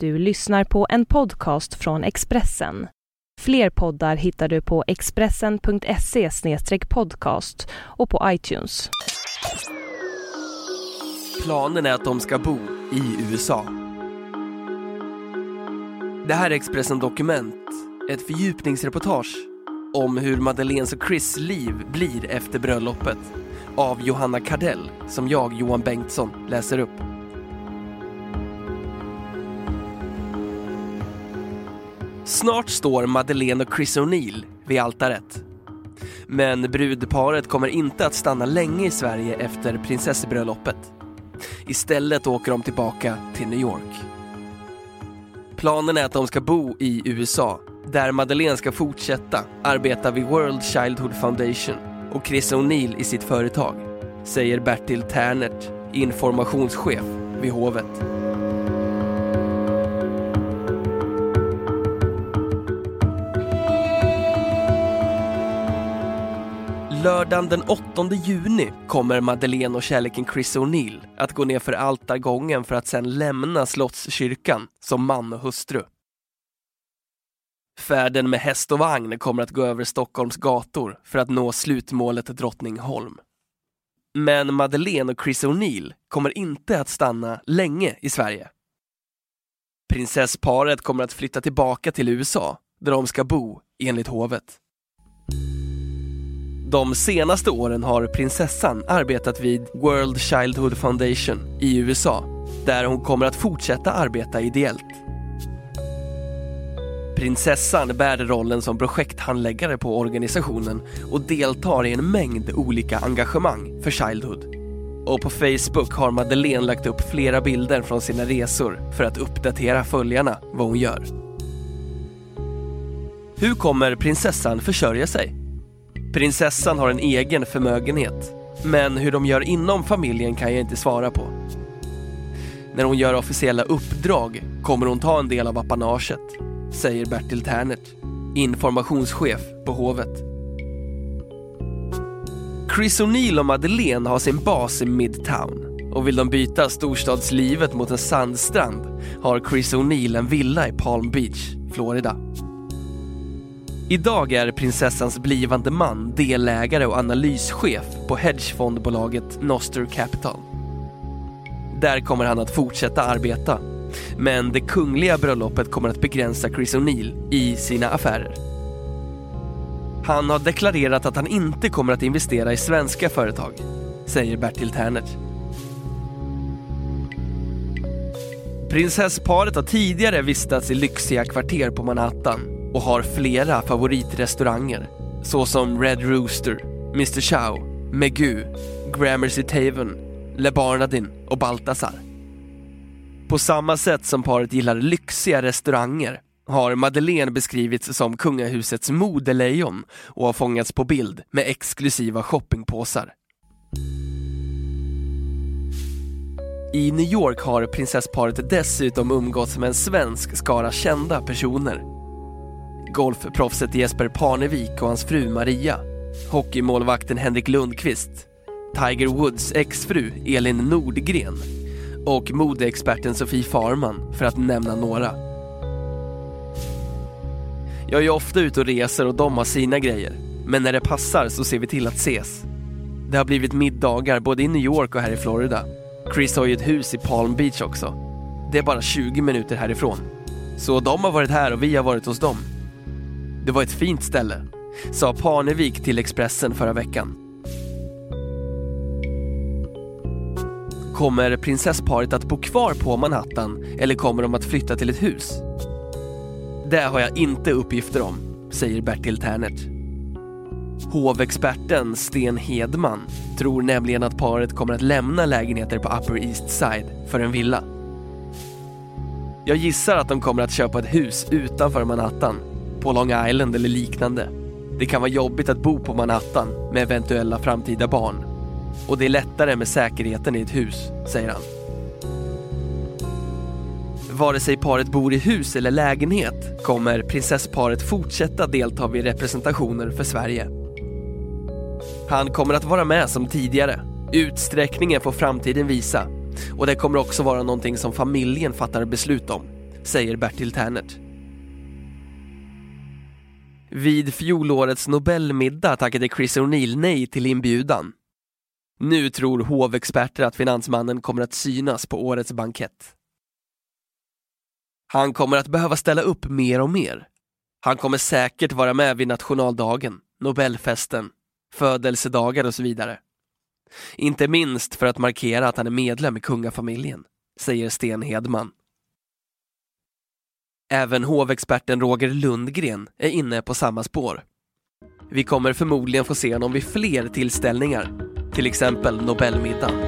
Du lyssnar på en podcast från Expressen. Fler poddar hittar du på expressen.se podcast och på iTunes. Planen är att de ska bo i USA. Det här är Expressen Dokument, ett fördjupningsreportage om hur Madeleines och Chris liv blir efter bröllopet av Johanna Kardell som jag, Johan Bengtsson, läser upp. Snart står Madeleine och Chris O'Neill vid altaret. Men brudparet kommer inte att stanna länge i Sverige efter prinsessbröllopet. Istället åker de tillbaka till New York. Planen är att de ska bo i USA, där Madeleine ska fortsätta arbeta vid World Childhood Foundation och Chris O'Neill i sitt företag, säger Bertil Ternert, informationschef vid hovet. Lördagen den 8 juni kommer Madeleine och kärleken Chris O'Neill att gå ner för altargången för att sedan lämna Slottskyrkan som man och hustru. Färden med häst och vagn kommer att gå över Stockholms gator för att nå slutmålet Drottningholm. Men Madeleine och Chris O'Neill kommer inte att stanna länge i Sverige. Prinsessparet kommer att flytta tillbaka till USA, där de ska bo enligt hovet. De senaste åren har prinsessan arbetat vid World Childhood Foundation i USA, där hon kommer att fortsätta arbeta ideellt. Prinsessan bär rollen som projekthandläggare på organisationen och deltar i en mängd olika engagemang för Childhood. Och på Facebook har Madeleine lagt upp flera bilder från sina resor för att uppdatera följarna vad hon gör. Hur kommer prinsessan försörja sig? Prinsessan har en egen förmögenhet, men hur de gör inom familjen kan jag inte svara på. När hon gör officiella uppdrag kommer hon ta en del av apanaget, säger Bertil Ternert, informationschef på hovet. Chris O'Neill och Madeleine har sin bas i Midtown och vill de byta storstadslivet mot en sandstrand har Chris O'Neill en villa i Palm Beach, Florida. Idag är prinsessans blivande man delägare och analyschef på hedgefondbolaget Noster Capital. Där kommer han att fortsätta arbeta, men det kungliga bröllopet kommer att begränsa Chris O'Neill i sina affärer. Han har deklarerat att han inte kommer att investera i svenska företag, säger Bertil Ternert. Prinsessparet har tidigare vistats i lyxiga kvarter på Manhattan och har flera favoritrestauranger såsom Red Rooster, Mr Chow, Megu, Gramercy Taven, Le Barnardin och Baltasar. På samma sätt som paret gillar lyxiga restauranger har Madeleine beskrivits som kungahusets modelejon och har fångats på bild med exklusiva shoppingpåsar. I New York har prinsessparet dessutom umgåtts med en svensk skara kända personer. Golfproffset Jesper Parnevik och hans fru Maria, hockeymålvakten Henrik Lundqvist, Tiger Woods exfru Elin Nordgren och modeexperten Sofie Farman för att nämna några. Jag är ju ofta ute och reser och de har sina grejer, men när det passar så ser vi till att ses. Det har blivit middagar både i New York och här i Florida. Chris har ju ett hus i Palm Beach också. Det är bara 20 minuter härifrån. Så de har varit här och vi har varit hos dem. Det var ett fint ställe, sa Parnevik till Expressen förra veckan. Kommer prinsessparet att bo kvar på Manhattan eller kommer de att flytta till ett hus? Det har jag inte uppgifter om, säger Bertil Ternert. Hovexperten Sten Hedman tror nämligen att paret kommer att lämna lägenheter på Upper East Side för en villa. Jag gissar att de kommer att köpa ett hus utanför Manhattan, på Long Island eller liknande. Det kan vara jobbigt att bo på Manhattan med eventuella framtida barn. Och det är lättare med säkerheten i ett hus, säger han. Vare sig paret bor i hus eller lägenhet kommer prinsessparet fortsätta delta vid representationer för Sverige. Han kommer att vara med som tidigare. Utsträckningen får framtiden visa. Och det kommer också vara någonting som familjen fattar beslut om. säger Bertil Ternert. Vid fjolårets Nobelmiddag tackade Chris O'Neill nej till inbjudan. Nu tror hovexperter att finansmannen kommer att synas på årets bankett. Han kommer att behöva ställa upp mer och mer. Han kommer säkert vara med vid nationaldagen, Nobelfesten, födelsedagar och så vidare. Inte minst för att markera att han är medlem i kungafamiljen, säger Sten Hedman. Även hovexperten Roger Lundgren är inne på samma spår. Vi kommer förmodligen få se honom vid fler tillställningar, till exempel Nobelmiddagen.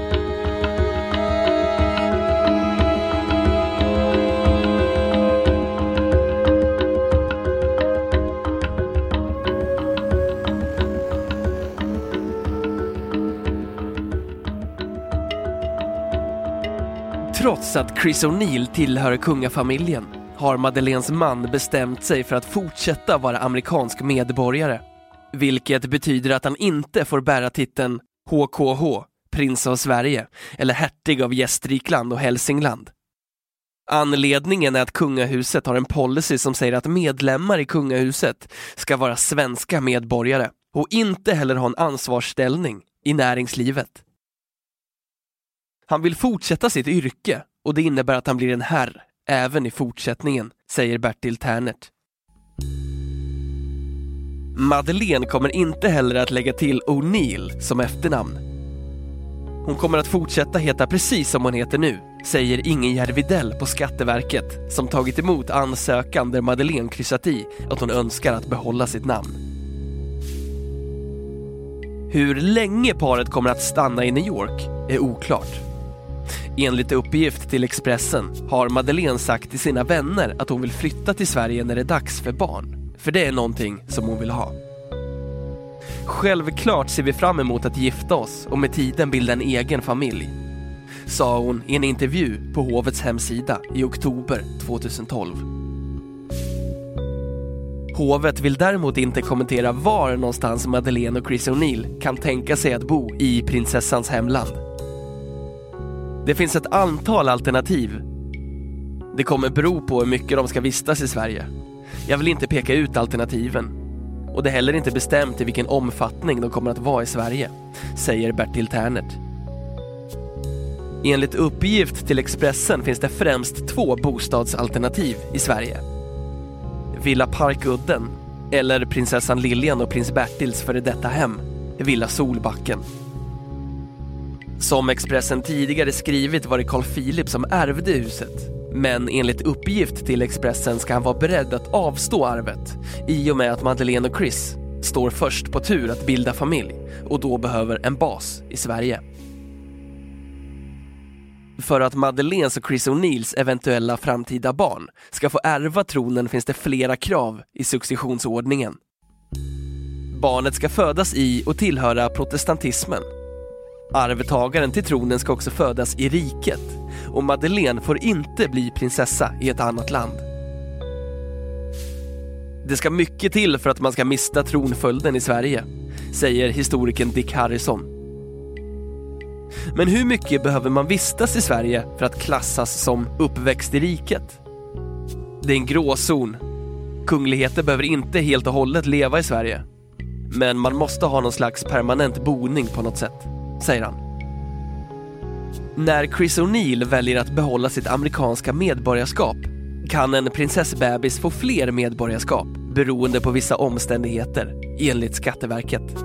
Trots att Chris O'Neill tillhör kungafamiljen har Madeleines man bestämt sig för att fortsätta vara amerikansk medborgare. Vilket betyder att han inte får bära titeln HKH, prins av Sverige, eller hertig av Gästrikland och Hälsingland. Anledningen är att kungahuset har en policy som säger att medlemmar i kungahuset ska vara svenska medborgare och inte heller ha en ansvarsställning i näringslivet. Han vill fortsätta sitt yrke och det innebär att han blir en herr även i fortsättningen, säger Bertil Ternert. Madeleine kommer inte heller att lägga till O'Neill som efternamn. Hon kommer att fortsätta heta precis som hon heter nu, säger Ingegerd Videll på Skatteverket som tagit emot ansökan där Madeleine kryssat i att hon önskar att behålla sitt namn. Hur länge paret kommer att stanna i New York är oklart. Enligt uppgift till Expressen har Madeleine sagt till sina vänner att hon vill flytta till Sverige när det är dags för barn. För det är någonting som hon vill ha. Självklart ser vi fram emot att gifta oss och med tiden bilda en egen familj. Sa hon i en intervju på hovets hemsida i oktober 2012. Hovet vill däremot inte kommentera var någonstans Madeleine och Chris O'Neill kan tänka sig att bo i prinsessans hemland. Det finns ett antal alternativ. Det kommer bero på hur mycket de ska vistas i Sverige. Jag vill inte peka ut alternativen. Och det är heller inte bestämt i vilken omfattning de kommer att vara i Sverige, säger Bertil Ternert. Enligt uppgift till Expressen finns det främst två bostadsalternativ i Sverige. Villa Parkudden eller prinsessan Lilian och prins Bertils före detta hem, Villa Solbacken. Som Expressen tidigare skrivit var det Carl Philip som ärvde huset. Men enligt uppgift till Expressen ska han vara beredd att avstå arvet i och med att Madeleine och Chris står först på tur att bilda familj och då behöver en bas i Sverige. För att Madeleines och Chris O'Neills eventuella framtida barn ska få ärva tronen finns det flera krav i successionsordningen. Barnet ska födas i och tillhöra protestantismen Arvtagaren till tronen ska också födas i riket och Madeleine får inte bli prinsessa i ett annat land. Det ska mycket till för att man ska mista tronföljden i Sverige, säger historikern Dick Harrison. Men hur mycket behöver man vistas i Sverige för att klassas som uppväxt i riket? Det är en gråzon. Kungligheter behöver inte helt och hållet leva i Sverige. Men man måste ha någon slags permanent boning på något sätt säger han. När Chris O'Neill väljer att behålla sitt amerikanska medborgarskap kan en prinsessbebis få fler medborgarskap beroende på vissa omständigheter, enligt Skatteverket.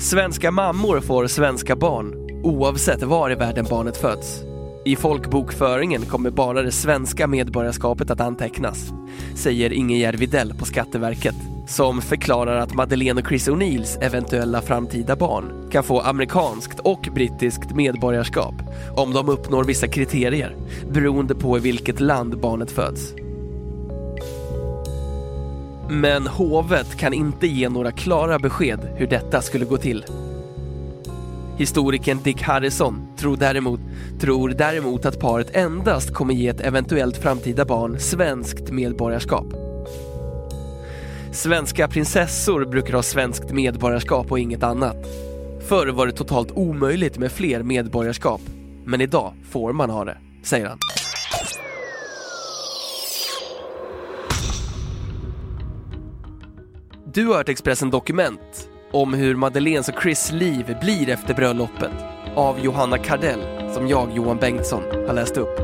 Svenska mammor får svenska barn oavsett var i världen barnet föds. I folkbokföringen kommer bara det svenska medborgarskapet att antecknas, säger Ingegerd Videll på Skatteverket som förklarar att Madeleine och Chris O'Neills eventuella framtida barn kan få amerikanskt och brittiskt medborgarskap om de uppnår vissa kriterier beroende på i vilket land barnet föds. Men hovet kan inte ge några klara besked hur detta skulle gå till. Historikern Dick Harrison tror däremot, tror däremot att paret endast kommer ge ett eventuellt framtida barn svenskt medborgarskap. Svenska prinsessor brukar ha svenskt medborgarskap och inget annat. Förr var det totalt omöjligt med fler medborgarskap, men idag får man ha det, säger han. Du har hört Expressen Dokument om hur Madeleines och Chris liv blir efter bröllopet av Johanna Kardell som jag, Johan Bengtsson, har läst upp.